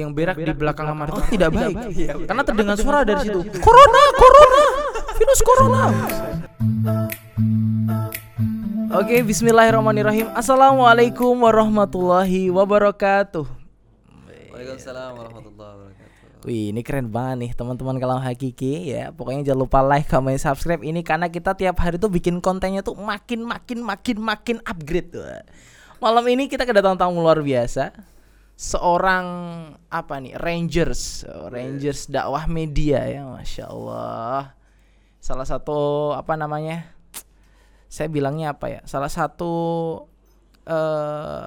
yang berak, di belakang kamar itu tidak baik. Iya, Karena terdengar suara dari situ. Corona, corona, virus corona. Oke, Bismillahirrahmanirrahim. Assalamualaikum warahmatullahi wabarakatuh. Waalaikumsalam warahmatullahi wabarakatuh. Wih, ini keren banget nih teman-teman kalam hakiki ya. Pokoknya jangan lupa like, comment, subscribe ini karena kita tiap hari tuh bikin kontennya tuh makin makin makin makin upgrade tuh. Malam ini kita kedatangan tamu luar biasa. Seorang apa nih? Rangers, Rangers dakwah media ya, masya Allah. Salah satu apa namanya? Saya bilangnya apa ya? Salah satu eh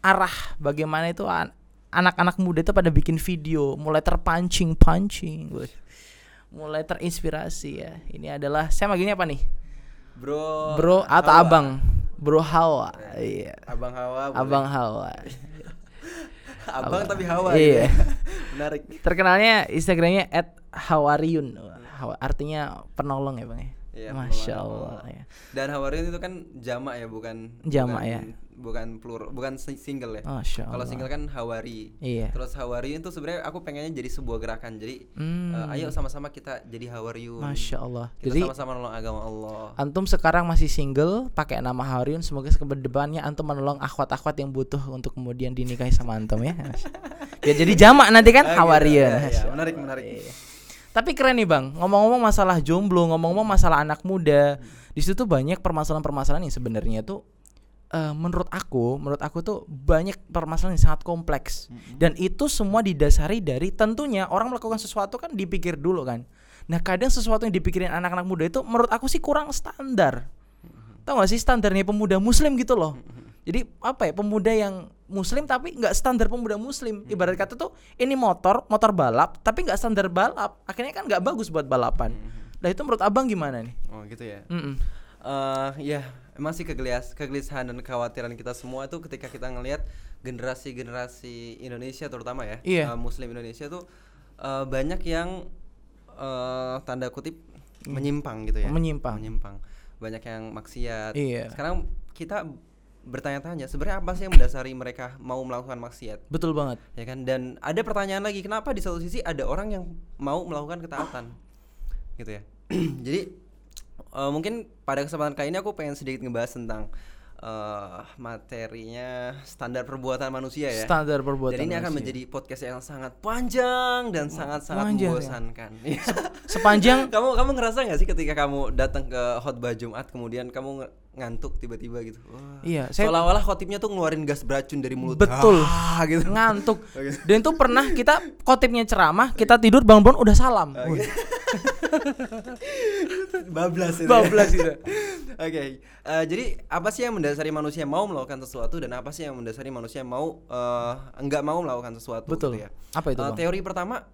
arah bagaimana itu an- anak-anak muda itu pada bikin video mulai terpancing pancing mulai terinspirasi ya ini adalah saya manggilnya apa nih Bro, bro atau Hawa. abang bro Hawa iya Abang Hawa. boleh. abang Hawa Abang tapi Hawa. Iya. gitu ya. Menarik. terkenalnya instagramnya hawariun Hawa- artinya penolong ya bang ya Iya, masya. Allah ya Dan Hawariun itu kan jamak ya, bukan Jamak ya. Bukan plural, bukan si- single ya. masya Kalau single kan Hawari. iya Terus Hawariun itu sebenarnya aku pengennya jadi sebuah gerakan. Jadi Hmm, eh, ayo sama-sama kita jadi Hawariun. masya Allah Kita jadi sama-sama nolong agama Allah. Antum sekarang masih single, pakai nama Hariun. Semoga ke depannya antum menolong akhwat-akhwat yang butuh untuk kemudian dinikahi sama antum ya. ya jadi jamak nanti kan Ah, gitu. Hawariun. Iya, iya, menarik, menarik. Iya. Tapi keren nih bang, ngomong-ngomong masalah jomblo, ngomong-ngomong masalah anak muda, di situ tuh banyak permasalahan-permasalahan yang sebenarnya tuh eh, menurut aku, menurut aku tuh banyak permasalahan yang sangat kompleks dan itu semua didasari dari tentunya orang melakukan sesuatu kan dipikir dulu kan. Nah kadang sesuatu yang dipikirin anak-anak muda itu menurut aku sih kurang standar. Tahu gak sih standarnya pemuda muslim gitu loh. Jadi apa ya pemuda yang muslim tapi nggak standar pemuda muslim. Ibarat kata tuh ini motor, motor balap tapi nggak standar balap. Akhirnya kan nggak bagus buat balapan. Nah itu menurut abang gimana nih? Oh, gitu ya. Mm-mm. eh ya emang sih kegelias kegelisahan dan kekhawatiran kita semua itu ketika kita ngelihat generasi-generasi Indonesia terutama ya Iya. eh, Muslim Indonesia tuh eh, banyak yang eh, tanda kutip menyimpang gitu ya Menyimpang. menyimpang banyak yang maksiat Iya. sekarang kita bertanya-tanya sebenarnya apa sih yang mendasari mereka mau melakukan maksiat Betul banget. ya kan dan ada pertanyaan lagi kenapa di satu sisi ada orang yang mau melakukan ketaatan gitu ya jadi eh, mungkin pada kesempatan kali ini aku pengen sedikit ngebahas tentang eh, materinya standar perbuatan manusia ya Standar perbuatan. dan ini akan manusia. menjadi podcast yang sangat panjang dan sangat-sangat panjang ya. membosankan sepanjang kamu kamu ngerasa nggak sih ketika kamu datang ke khotbah Jumat kemudian kamu ngantuk tiba-tiba gitu Wah. Iya, saya- seolah-olah khotibnya tuh ngeluarin gas beracun dari mulut Betul. ah, gitu ngantuk. Dan itu pernah kita kotipnya ceramah, kita tidur bangun-bangun udah salam. Wih, bablas itu ya. Bablas gitu. Oke, eh, jadi apa sih yang mendasari manusia mau melakukan sesuatu dan apa sih yang mendasari manusia mau eh, enggak mau melakukan sesuatu? Betul. gitu ya? Apa itu, Bang? teori pertama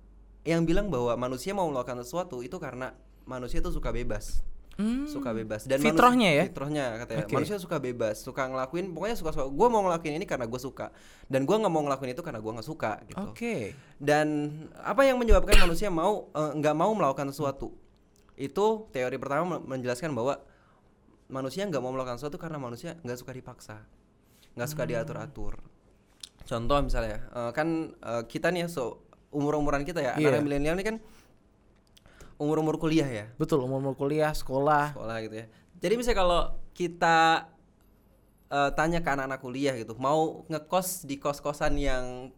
yang bilang bahwa manusia mau melakukan sesuatu itu karena manusia itu suka bebas, Hmm. suka bebas dan Fitrahnya manusia, ya? Fitrahnya katanya Oke. manusia suka bebas, suka ngelakuin pokoknya suka suka. Gue mau ngelakuin ini karena gue suka dan gue nggak mau ngelakuin itu karena gue nggak suka gitu. Oke. Dan apa yang menyebabkan manusia mau eh, nggak mau melakukan sesuatu? Itu teori pertama men- menjelaskan bahwa manusia nggak mau melakukan sesuatu karena manusia nggak suka dipaksa, nggak suka diatur-atur. Contoh misalnya, eh, kan eh, kita nih so umur umuran kita ya, Iya. anak milenial ini kan umur umur kuliah ya, Betul, umur-umur kuliah, sekolah. sekolah gitu ya. Jadi misalnya kalau kita eh, tanya ke anak-anak kuliah gitu, mau ngekos di kos-kosan yang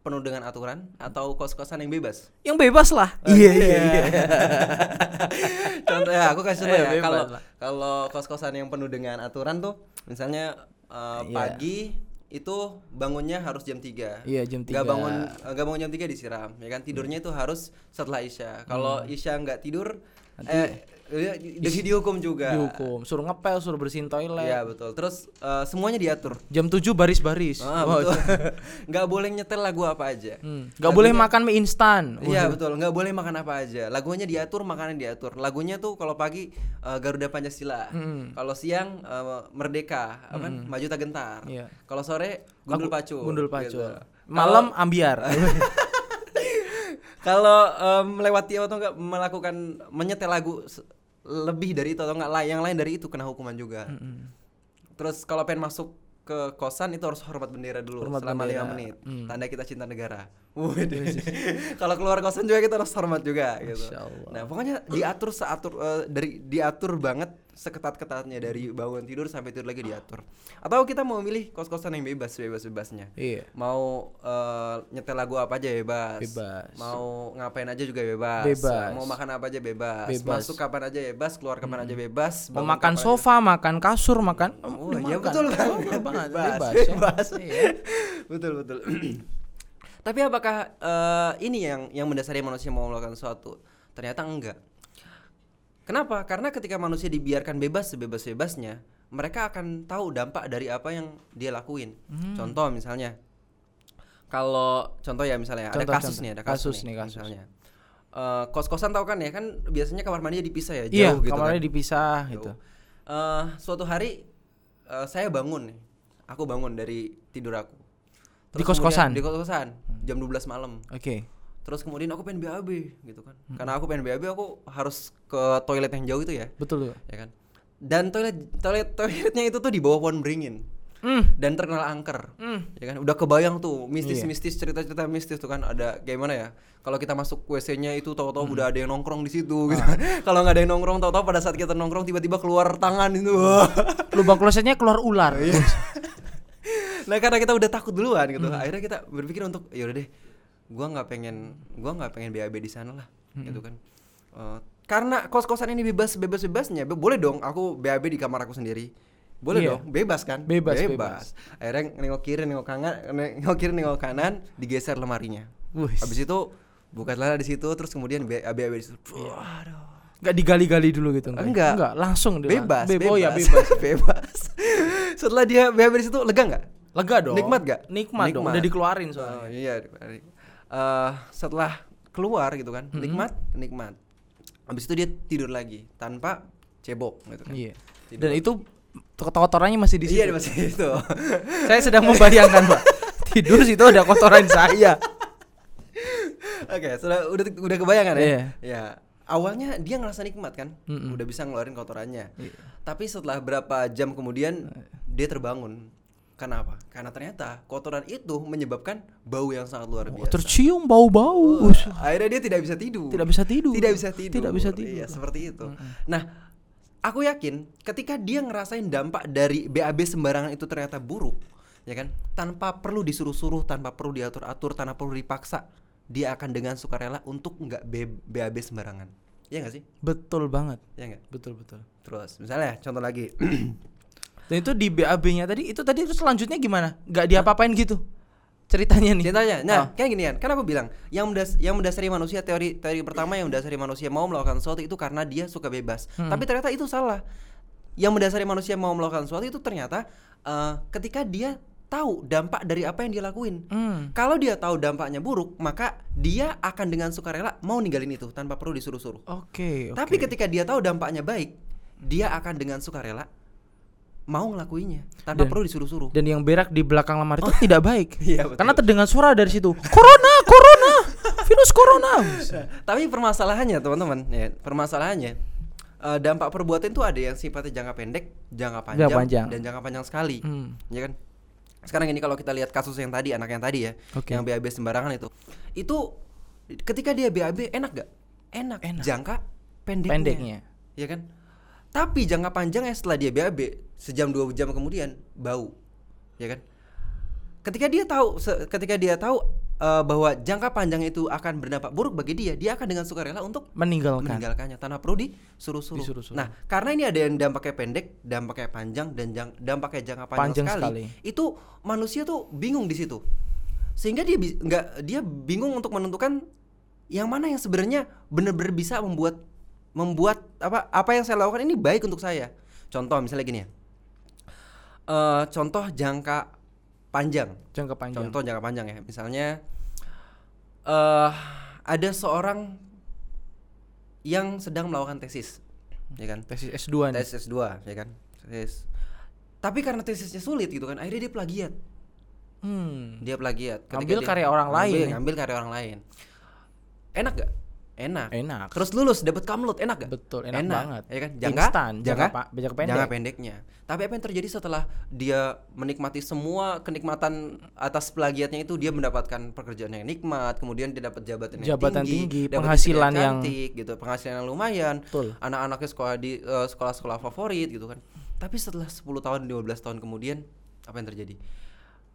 penuh dengan aturan atau kos-kosan yang bebas? Yang bebas lah. Iya iya. Contoh ya, aku kasih contoh Eh, ya. Kalau kalau kos-kosan yang penuh dengan aturan tuh, misalnya eh, Iya. pagi itu bangunnya harus jam 3 Iya, jam Gak 3. bangun eh, gak bangun jam 3 disiram, ya kan tidurnya itu harus setelah isya. Kalau Hmm. isya nggak tidur, eh dihukum juga. Dihukum, suruh ngepel, suruh bersihin toilet. Iya betul. Terus eh, semuanya diatur. Jam 7 baris-baris. Ah, betul. nggak boleh nyetel lagu apa aja. Hmm. Gak boleh makan mie instan. Iya betul, nggak boleh makan apa aja. Lagunya diatur, makanan diatur. Lagunya tuh kalau pagi eh, Garuda Pancasila, Mm. kalau siang eh, Merdeka, apa kan? Maju tak gentar. Iya. Kalau sore Gundul Lagu- Pacul. Gundul gitu. pacul. Malam ambiar. Kalau eh, melewati atau enggak melakukan menyetel lagu lebih dari itu atau enggak lah yang lain dari itu kena hukuman juga. Terus kalau pengen masuk ke kosan itu harus hormat bendera dulu Hormat selama lima menit. Hmm. Tanda kita cinta negara. Kalau keluar kosan juga kita harus hormat juga gitu. Allah. Nah, pokoknya diatur seatur eh, dari diatur banget seketat-ketatnya dari bangun tidur sampai tidur lagi diatur. Atau kita mau milih kos-kosan yang bebas, bebas-bebasnya. Iya. Mau eh, nyetel lagu apa aja bebas. Bebas. Mau ngapain aja juga bebas. Bebas. Mau makan apa aja bebas. Bebas. Masuk kapan aja bebas, keluar kapan aja bebas. Mau makan sofa, makan kasur, makan Oh, udah iya betul kan. Oh, banget. Bebas, Bebas. ya. bebas. Iya. betul betul. Tapi apakah eh, ini yang yang mendasari manusia mau melakukan sesuatu? Ternyata enggak. Kenapa? Karena ketika manusia dibiarkan bebas sebebas-bebasnya, mereka akan tahu dampak dari apa yang dia lakuin. Hmm. Contoh misalnya, kalau contoh ya misalnya ada Contoh, kasus contoh. nih, ada kasus, Kasus nih, nih, kasus. misalnya. Eh, kos-kosan tahu kan ya kan biasanya kamar mandinya dipisah ya Iya, jauh gitu kamarnya kan. dipisah Jauh. gitu. Eh, suatu hari eh, saya bangun nih. Aku bangun dari tidur aku. Di kemudian- kos-kosan? Di kos-kosan. Jam 12 malam. Oke. Terus kemudian aku pengen BAB gitu kan. Hmm. Karena aku pengen BAB aku harus ke toilet yang jauh itu ya, Betul ya kan. Dan toilet toilet toiletnya itu tuh di bawah pohon beringin Hmm. dan terkenal angker. Hmm. Ya kan, udah kebayang tuh Iya. mistis-mistis cerita-cerita mistis tuh kan ada gimana ya? Kalau kita masuk WC-nya itu tahu-tahu Hmm. udah ada yang nongkrong di situ gitu. Ah. Kalau nggak ada yang nongkrong tahu-tahu pada saat kita nongkrong tiba-tiba keluar tangan itu. Lubang klosetnya keluar ular. Iya. nah karena kita udah takut duluan gitu Hmm. akhirnya kita berpikir untuk ya udah deh gua nggak pengen gua nggak pengen BAB di sana lah Hmm. gitu kan Eh, karena kos-kosan ini bebas bebas bebasnya be- boleh dong aku BAB di kamar aku sendiri boleh Iya. dong bebas kan Bebas, bebas. akhirnya nengok kiri nengok kanan nengok kiri nengok kanan digeser lemarinya Wih. habis itu buka celana di situ terus kemudian BAB di situ Iya. Enggak digali-gali dulu gitu Enggak. Enggak, langsung dia bebas Be- bebas Oh ya bebas. bebas setelah dia BAB di situ lega nggak Lega dong. Nikmat gak? Nikmat, dong. Nikmat. Udah dikeluarin Oh, soalnya. iya. dikeluarin. Eh, setelah keluar gitu kan, nikmat, nikmat. Habis itu dia tidur lagi tanpa cebok gitu kan. Iya. Tidur. Dan itu kotorannya masih di situ. Iya, masih itu. Saya sedang membayangkan, Pak. Tidur situ ada kotoran saya. Oke, sudah udah udah kebayangan ya? Iya. Ya. Awalnya dia ngerasa nikmat kan, Mm-mm. udah bisa ngeluarin kotorannya. Iya. Tapi setelah berapa jam kemudian dia terbangun. Kenapa? Karena ternyata kotoran itu menyebabkan bau yang sangat luar Oh, biasa. tercium bau-bau. Oh, akhirnya dia tidak bisa tidur. Tidak bisa tidur. Tidak bisa tidur. Tidak bisa tidur. Iya, seperti itu. Nah, aku yakin ketika dia ngerasain dampak dari BAB sembarangan itu ternyata buruk, ya kan? Tanpa perlu disuruh-suruh, tanpa perlu diatur-atur, tanpa perlu dipaksa, dia akan dengan sukarela untuk nggak BAB sembarangan. Iya nggak sih? Betul banget. Iya nggak? Betul betul. Terus, misalnya contoh lagi. Dan itu di BAB-nya tadi itu tadi itu selanjutnya gimana? Nggak diapa-apain gitu ceritanya nih. Ceritanya, nah Oh. kayak gini kan, kan aku bilang yang mendas yang mendasari manusia teori teori pertama yang mendasari manusia mau melakukan sesuatu itu karena dia suka bebas. Hmm. Tapi ternyata itu salah. Yang mendasari manusia mau melakukan sesuatu itu ternyata eh, ketika dia tahu dampak dari apa yang dia lakuin. Hmm. Kalau dia tahu dampaknya buruk, maka dia akan dengan sukarela mau ninggalin itu tanpa perlu disuruh-suruh. Oke, oke. Tapi ketika dia tahu dampaknya baik, dia akan dengan sukarela mau ngelakuinya tanpa Dan- perlu disuruh-suruh. dan yang berak di belakang lamar itu tidak baik. Iya, betul. Karena terdengar suara dari situ. Corona, corona, virus corona. Tapi permasalahannya teman-teman, ya permasalahannya eh, dampak perbuatan itu ada yang sifatnya jangka pendek, jangka panjang, Jangka panjang. dan jangka panjang sekali, Hmm. ya kan? Sekarang ini kalau kita lihat kasus yang tadi, anak yang tadi ya, Oke. yang BAB sembarangan itu, itu ketika dia BAB enak gak? Enak. Enak. Jangka pendeknya, Pendeknya. ya kan? Tapi jangka panjangnya setelah dia BAB sejam dua jam kemudian bau, ya kan? Ketika dia tahu, ketika dia tahu eh, bahwa jangka panjang itu akan berdampak buruk bagi dia, dia akan dengan sukarela untuk Meninggalkan. meninggalkannya tanpa perlu disuruh-suruh. Disuruh-suruh. Nah, karena ini ada yang dampaknya pendek, dampaknya panjang dan jang- dampaknya jangka panjang, Panjang sekali, sekali. Itu manusia tuh bingung di situ. Sehingga dia nggak dia bingung untuk menentukan yang mana yang sebenarnya benar-benar bisa membuat membuat apa apa yang saya lakukan ini baik untuk saya. Contoh misalnya gini ya. Eh, contoh jangka panjang. Jangka panjang. Contoh jangka panjang ya, misalnya eh ada seorang yang sedang melakukan tesis, ya kan? Tesis S2 nih. Tesis S2, ya kan? Tesis. Tapi karena tesisnya sulit gitu kan, akhirnya dia plagiat. Hmm. Dia plagiat. Ketika Ngambil dia- karya orang lain ngambil, ya? Ngambil karya orang lain. Enak gak? Enak. Enak. Terus lulus dapat kamlut enak gak? Betul, enak banget. Ya kan? Jangka, Instan, jangka jangka, pa- jangka pendek. jangka pendeknya. Tapi apa yang terjadi setelah dia menikmati semua kenikmatan atas plagiatnya itu dia mendapatkan pekerjaan yang nikmat, kemudian dia dapat jabatan yang Jabatan tinggi, tinggi, dapat penghasilan yang- cantik, gitu, penghasilan yang lumayan. Anak-anaknya sekolah di eh, sekolah-sekolah favorit gitu kan. Tapi setelah 10 tahun, 12 tahun kemudian apa yang terjadi?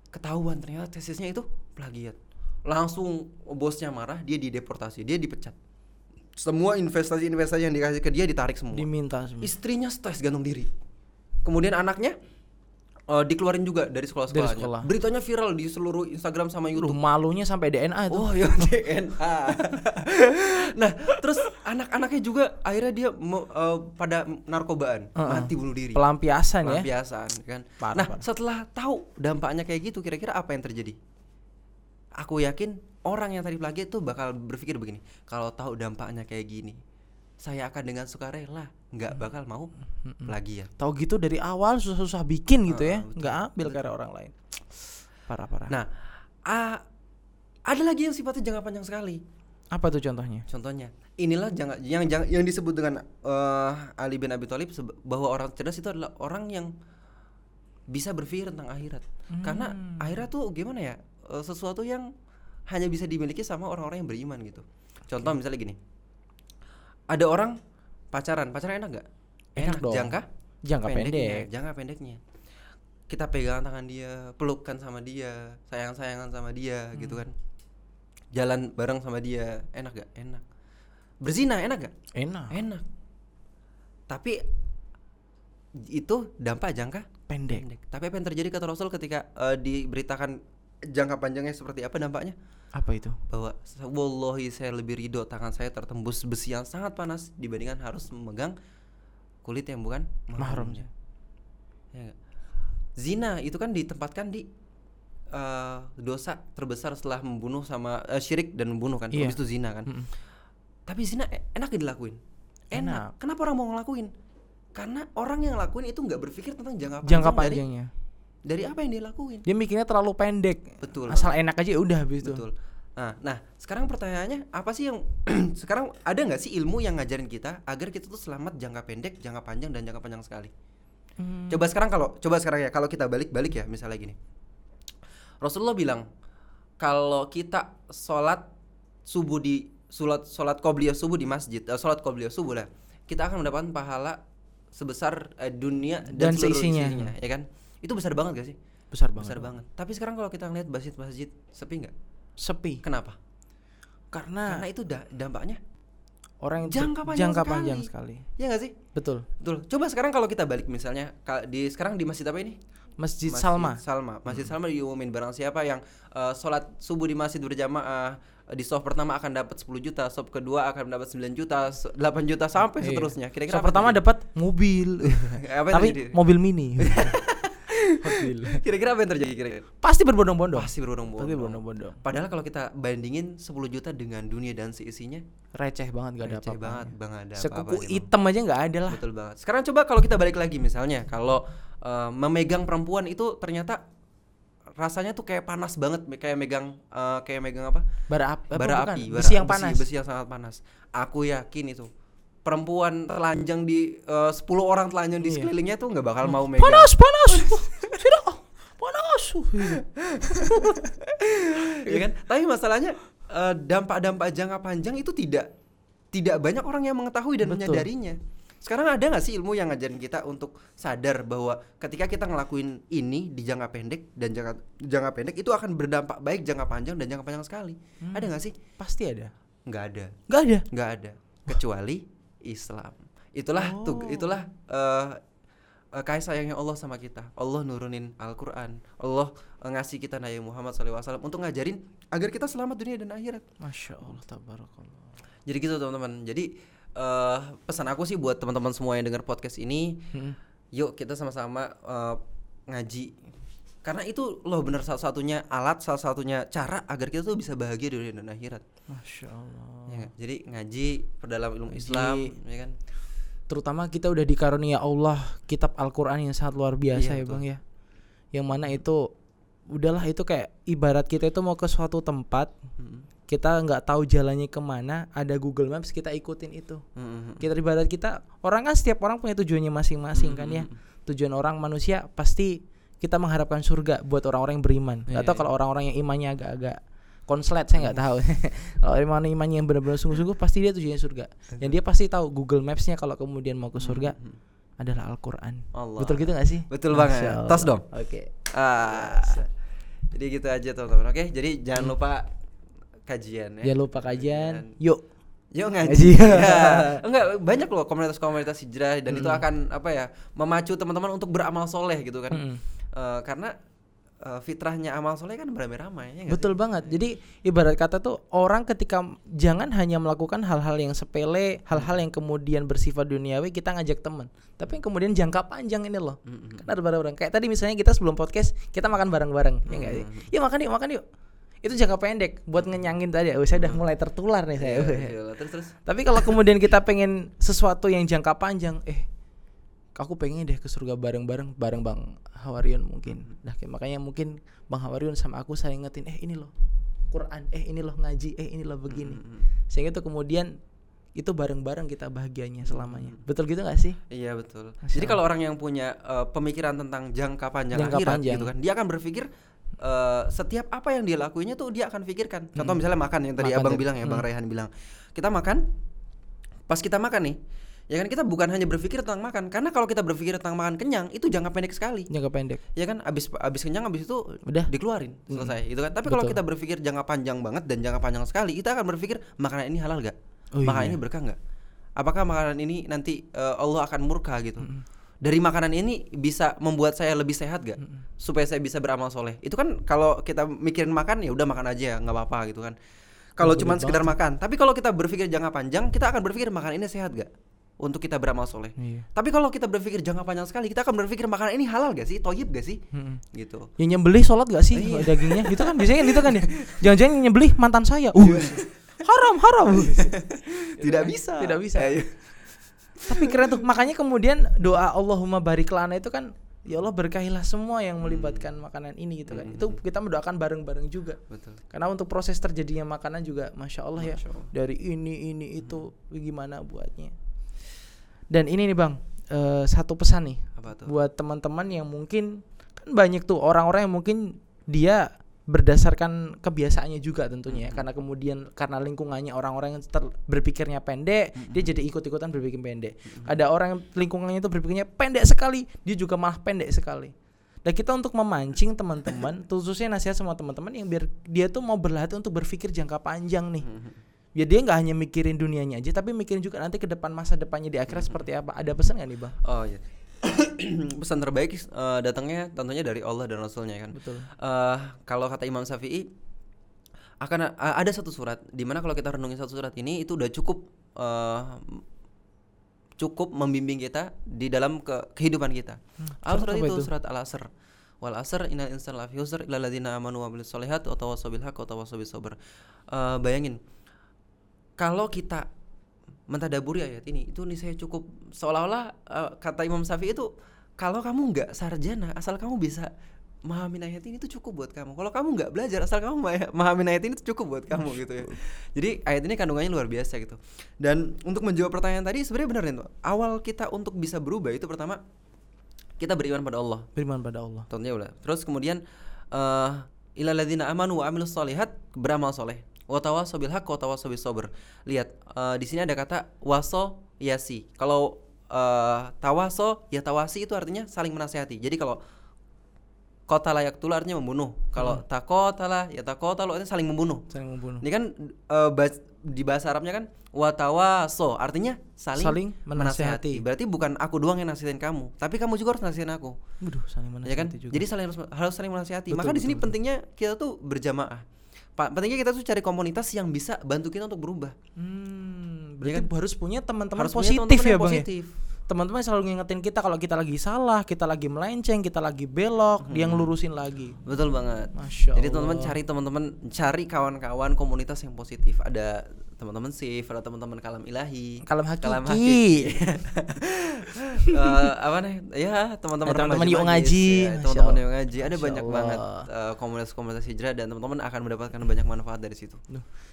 Ketahuan ternyata tesisnya itu plagiat. Langsung bosnya marah, dia dideportasi, dia dipecat. Semua investasi-investasi yang dikasih ke dia ditarik semua. Diminta semua. Istrinya stres gantung diri. Kemudian anaknya eh, dikeluarin juga dari sekolah-sekolahnya. sekolah. Beritanya viral di seluruh Instagram sama Duh, YouTube. malunya sampai DNA itu. Oh ya DNA. nah terus anak-anaknya juga akhirnya dia eh, pada narkobaan Heeh. mati bunuh diri. Pelampiasan ya. Pelampiasan kan. Parah, nah parah. setelah tahu dampaknya kayak gitu kira-kira apa yang terjadi? Aku yakin orang yang tadi plagiat tuh bakal berpikir begini. Kalau tahu dampaknya kayak gini, saya akan dengan sukarela nggak bakal mau plagiat. Tahu gitu dari awal susah-susah bikin gitu ya. Ah, betul, nggak ambil karya orang lain. Parah-parah. Nah, a- ada lagi yang sifatnya jangka panjang sekali. apa tuh contohnya? Contohnya, inilah jangan yang jangan yang disebut dengan eh, Ali bin Abi Thalib bahwa orang cerdas itu adalah orang yang bisa berpikir tentang akhirat. Karena Hmm. akhirat tuh gimana ya? eh, sesuatu yang hanya bisa dimiliki sama orang-orang yang beriman gitu. Contoh misalnya gini. Ada orang pacaran, pacaran enak gak? Enak dong. Jangka Jangka pendeknya, pendek. jangka pendeknya. Kita pegang tangan dia, pelukkan sama dia, sayang-sayangan sama dia Hmm. gitu kan. Jalan bareng sama dia, enak gak? Enak. Berzina enak gak? Enak. Enak. Tapi itu dampak jangka Pendek. pendek. Tapi apa yang terjadi kata Rasul ketika eh, diberitakan jangka panjangnya seperti apa dampaknya? Apa itu? Bahwa wallahi saya lebih ridho tangan saya tertembus besi yang sangat panas dibandingkan harus memegang kulit yang bukan mahramnya. Ya? Zina itu kan ditempatkan di eh, dosa terbesar setelah membunuh sama eh, syirik dan membunuh kan. Habis itu zina kan. Mm-mm. Tapi zina e- enak dilakuin. Enak. Enak. Kenapa orang mau ngelakuin? Karena orang yang lakuin itu nggak berpikir tentang jangka panjang Jangka panjangnya. dari apa yang dia lakuin. Dia mikirnya terlalu pendek. Betul. Asal enak aja udah habis itu. Betul. Nah, nah, sekarang pertanyaannya apa sih yang sekarang ada nggak sih ilmu yang ngajarin kita agar kita tuh selamat jangka pendek, jangka panjang dan jangka panjang sekali? Hmm. Coba sekarang kalau coba sekarang ya kalau kita balik-balik ya misalnya gini. Rasulullah bilang kalau kita sholat subuh di sholat sholat qobliyah subuh di masjid, eh, sholat qobliyah subuh lah, kita akan mendapatkan pahala sebesar eh, dunia Dan dan, seluruh seisinya. isinya, ya kan? Itu besar banget gak sih? Besar banget. Besar banget. Tapi sekarang kalau kita ngeliat masjid-masjid sepi nggak? Sepi. Kenapa? Karena Karena itu da- dampaknya orang yang jangka panjang jangka sekali. panjang sekali. ya nggak sih? Betul. Betul. Coba sekarang kalau kita balik misalnya di sekarang di masjid apa ini? Masjid, Salma. Salma. Masjid Salma diumumin barang siapa yang eh, sholat subuh di masjid berjamaah eh, di soft pertama akan dapat 10 juta, soft kedua akan dapat 9 juta, so- 8 juta sampai Iya. seterusnya. Kira-kira pertama dapat mobil. Tapi terjadi? mobil mini. Kira-kira apa yang terjadi kira-kira? Pasti berbondong-bondong. Pasti berbondong-bondong. Pasti berbondong-bondong. Padahal kalau kita bandingin 10 juta dengan dunia dan seisinya, Receh banget gak ada receh apa-apa. banget, bang ada Sekuku Bang. hitam aja nggak ada lah. Betul banget. Sekarang coba kalau kita balik lagi misalnya kalau eh, memegang perempuan itu ternyata rasanya tuh kayak panas banget kayak megang eh, kayak megang apa? Bara, ap- apa bara bukan? api, bara- besi yang panas. Besi yang sangat panas. Aku yakin itu perempuan telanjang di eh, 10 orang telanjang di Iya. sekelilingnya tuh nggak bakal mau megang. Panas, panas. Tidak. Panas. ya kan? Tapi masalahnya eh, dampak-dampak jangka panjang itu tidak tidak banyak orang yang mengetahui dan Betul. menyadarinya. Sekarang ada nggak sih ilmu yang ngajarin kita untuk sadar bahwa ketika kita ngelakuin ini di jangka pendek dan jangka jangka pendek itu akan berdampak baik jangka panjang dan jangka panjang sekali. Hmm. Ada nggak sih? Pasti ada. Nggak ada, Nggak ada. nggak ada. Kecuali Islam. Itulah Oh. itulah eh eh, kasih sayangnya Allah sama kita. Allah nurunin Al-Qur'an. Allah eh, ngasih kita Nabi Muhammad SAW untuk ngajarin agar kita selamat dunia dan akhirat. Masya Allah, tabarakallah. Jadi gitu teman-teman. Jadi eh pesan aku sih buat teman-teman semua yang dengar podcast ini, Hmm. yuk kita sama-sama eh, ngaji. Karena itu loh bener salah satunya alat, salah satunya cara agar kita tuh bisa bahagia di dunia dan akhirat. Masya Allah. Ya? Jadi ngaji perdalam ilmu Islam, ya kan? Terutama kita udah dikarunia Allah kitab Al-Quran yang sangat luar biasa Iya, ya betul. bang ya. Yang mana itu udahlah itu kayak ibarat kita itu mau ke suatu tempat Mm-mm. kita nggak tahu jalannya ke mana ada Google Maps kita ikutin itu Mm-mm. kita ibarat kita orang kan setiap orang punya tujuannya masing-masing kan ya tujuan orang manusia pasti kita mengharapkan surga buat orang-orang yang beriman Iya, atau iya. kalau orang-orang yang imannya agak-agak konslet saya nggak tahu kalau iman imannya yang benar-benar sungguh-sungguh pasti dia tujuannya surga dan dia pasti tahu Google Maps-nya kalau kemudian mau ke surga adalah Al-Quran Allah. betul gitu nggak sih Betul banget. Allah. Tos dong. oke Ah. Jadi gitu aja teman-teman. Oke, jadi jangan lupa kajian ya. jangan lupa kajian yuk Yuk Ngaji. ya. Enggak banyak loh komunitas-komunitas hijrah dan itu akan apa ya memacu teman-teman untuk beramal soleh gitu kan. Mm-mm. Eh, karena eh, fitrahnya amal soleh kan beramai-ramai ya Betul banget. Jadi ibarat kata tuh orang ketika jangan hanya melakukan hal-hal yang sepele, hal-hal yang kemudian bersifat duniawi kita ngajak teman. Tapi yang kemudian jangka panjang ini loh. Kan ada bareng-bareng. Kayak tadi misalnya kita sebelum podcast kita makan bareng-bareng, ya enggak sih? Yuk makan yuk, makan yuk. Itu jangka pendek buat ngenyangin tadi. Oh, saya udah mulai tertular nih saya. sih? Iya, Terus terus. Tapi kalau kemudian kita pengen sesuatu yang jangka panjang, eh aku pengen deh ke surga bareng-bareng bareng Bang Hawarion mungkin. Nah, kayak makanya mungkin Bang Hawarion sama aku saya ingetin, eh ini loh Quran, eh ini loh ngaji, eh ini loh begini. Sehingga itu kemudian itu bareng-bareng kita bahagianya selamanya. Betul gitu gak sih? Iya betul. Masya Jadi kalau orang yang punya eh, pemikiran tentang jangka panjang Jangka akhirat panjang. gitu kan, dia akan berpikir eh, setiap apa yang dia lakuinnya tuh dia akan pikirkan. Contoh misalnya makan yang tadi Hmm. Makan abang tadi. bilang ya, bang Raihan bilang, kita makan, pas kita makan nih, ya kan kita bukan hanya berpikir tentang makan, karena kalau kita berpikir tentang makan kenyang itu jangka pendek sekali. Jangka pendek. Ya kan, abis abis kenyang abis itu Udah. dikeluarin selesai, gitu kan. Tapi kalau kita berpikir jangka panjang banget dan jangka panjang sekali, kita akan berpikir makanan ini halal gak? Oh makanan iya. ini berkah nggak? Apakah makanan ini nanti eh, Allah akan murka gitu? Dari makanan ini bisa membuat saya lebih sehat gak? Supaya saya bisa beramal soleh. Itu kan kalau kita mikirin makan ya udah makan aja nggak apa-apa gitu kan. Kalau cuman banget sekedar makan. Tapi kalau kita berpikir jangka panjang, kita akan berpikir makan ini sehat gak? Untuk kita beramal soleh. Iya. Tapi kalau kita berpikir jangka panjang sekali, kita akan berpikir makanan ini halal gak sih? Toyib gak sih? Mm-mm. Gitu. Yang nyembelih sholat gak sih Iya. dagingnya? Gitu kan biasanya gitu kan ya. Jangan-jangan yang nyembelih mantan saya. Uh. haram, haram. Tidak bisa. Tidak bisa. Eh, Tapi keren tuh. Makanya kemudian doa Allahumma barik lana itu kan ya Allah berkahilah semua yang melibatkan makanan ini gitu kan. Itu kita mendoakan bareng-bareng juga. Betul. Karena untuk proses terjadinya makanan juga masya Allah ya Masya Allah. dari ini ini itu gimana buatnya. Dan ini nih bang eh, satu pesan nih Apa tuh? buat teman-teman yang mungkin kan banyak tuh orang-orang yang mungkin dia berdasarkan kebiasaannya juga tentunya ya. Karena kemudian karena lingkungannya orang-orang yang ter- berpikirnya pendek dia jadi ikut-ikutan berpikir pendek. Ada orang yang lingkungannya itu berpikirnya pendek sekali dia juga malah pendek sekali. Dan kita untuk memancing teman-teman khususnya nasihat semua teman-teman yang biar dia tuh mau berlatih untuk berpikir jangka panjang nih ya dia nggak hanya mikirin dunianya aja tapi mikirin juga nanti ke depan masa depannya di akhirat seperti apa ada pesan nggak nih bang Oh iya. Pesan terbaik eh, datangnya tentunya dari Allah dan Rasulnya kan. Betul. Eh, kalau kata Imam Syafi'i akan a- ada satu surat di mana kalau kita renungin satu surat ini itu udah cukup eh, cukup membimbing kita di dalam ke kehidupan kita. Apa surat surat itu? itu? Surat Al-Asr. Wal asr innal insana lafi khusr illa alladziina amanu wa amilus solihat wa tawassaw bil haqq wa tawassaw bis sabr. Eh, bayangin kalau kita mentadaburi ayat ini itu nih saya cukup seolah-olah eh, kata Imam Syafi'i itu kalau kamu nggak sarjana asal kamu bisa memahami ayat ini itu cukup buat kamu. Kalau kamu nggak belajar asal kamu ma- memahami ayat ini itu cukup buat kamu gitu ya. Jadi ayat ini kandungannya luar biasa gitu. Dan untuk menjawab pertanyaan tadi sebenarnya benar nih awal kita untuk bisa berubah itu pertama kita beriman pada Allah. Beriman pada Allah. Tentunya udah. Terus kemudian eh ilal ladzina amanu wa amilus solihat beramal soleh. Wa tawassaw bil haqq wa tawassaw bis sabr. Lihat eh, di sini ada kata waso yasi. Kalau eh tawaso ya tawasi itu artinya saling menasihati. Jadi kalau kota layak tulu artinya membunuh. Kalau takotala ya takotalo artinya saling membunuh. saling membunuh Ini kan eh, bas- di bahasa Arabnya kan watawaso artinya saling, Saling menasehati. Berarti bukan aku doang yang nasihatin kamu, tapi kamu juga harus nasihatin aku. Waduh, saling Ya kan? juga. Jadi saling harus, harus saling menasihati. Betul, Maka di sini pentingnya kita tuh berjamaah. Pak, pentingnya kita tuh cari komunitas yang bisa bantu kita untuk berubah. hmm, Ya berarti kan? harus punya teman-teman Harus punya positif teman-teman ya, yang Bang. ya? Teman-teman selalu ngingetin kita kalau kita lagi salah, kita lagi melenceng, kita lagi belok, dia ngelurusin lagi. Betul banget. Masya Jadi teman-teman cari teman-teman cari kawan-kawan komunitas yang positif. Ada teman-teman safe, ada teman-teman kalam ilahi. Kalam hakiki. hakiki. Eh, apa nih? Ya, teman-teman Ya, teman-teman yuk ngaji. ya, teman-teman yuk ngaji. Ada Masya banyak Allah. banget eh, komunitas-komunitas hijrah dan teman-teman akan mendapatkan banyak manfaat dari situ.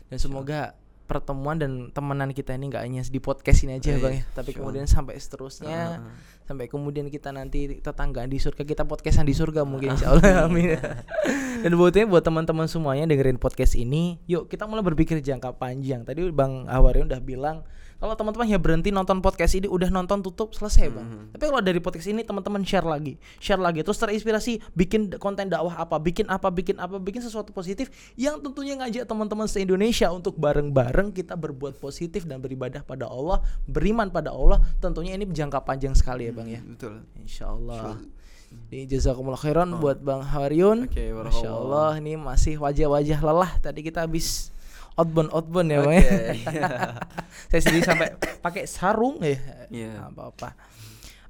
Dan semoga pertemuan dan temenan kita ini nggak hanya di podcast ini aja Iya, bang ya, tapi insya kemudian sampai seterusnya, Heeh. sampai kemudian kita nanti tetanggaan di surga kita podcastan di surga mungkin insya Allah amin. dan buatnya buat teman-teman semuanya dengerin podcast ini, yuk kita mulai berpikir jangka panjang. Tadi bang Awarion udah bilang kalau teman-teman ya berhenti nonton podcast ini udah nonton tutup selesai bang. Mhm. Tapi kalau dari podcast ini teman-teman share lagi, share lagi, terus terinspirasi bikin konten dakwah apa, bikin apa, bikin apa, bikin sesuatu positif yang tentunya ngajak teman-teman se Indonesia untuk bareng-bareng kita berbuat positif dan beribadah pada Allah, beriman pada Allah. Tentunya ini jangka panjang sekali ya bang ya. Betul. Insya Allah. Ini jazakumullah khairan buat Bang Haryun. Oh. Oke, Masya. Allah ini masih wajah-wajah lelah. Tadi kita habis outbound outbound ya bang Oke. ya. Saya sendiri sampai pakai sarung ya. Iya. Nggak apa-apa.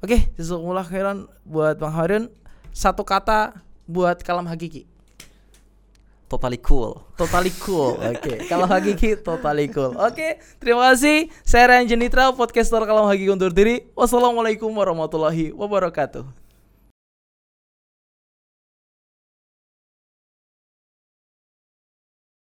Oke, jazakumullah khairan buat Bang Haryun. Satu kata buat kalam hakiki. Totally cool. Totally cool. Oke, kalau hakiki totally cool. Oke, terima kasih. Saya Ryan Jenitra, podcaster kalam hakiki undur diri. Wassalamualaikum warahmatullahi wabarakatuh.